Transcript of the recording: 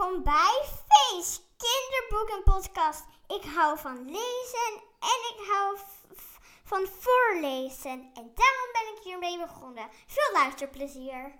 Kom bij Feest Kinderboekenpodcast. Ik hou van lezen en ik hou van voorlezen. En daarom ben ik hiermee begonnen. Veel luisterplezier.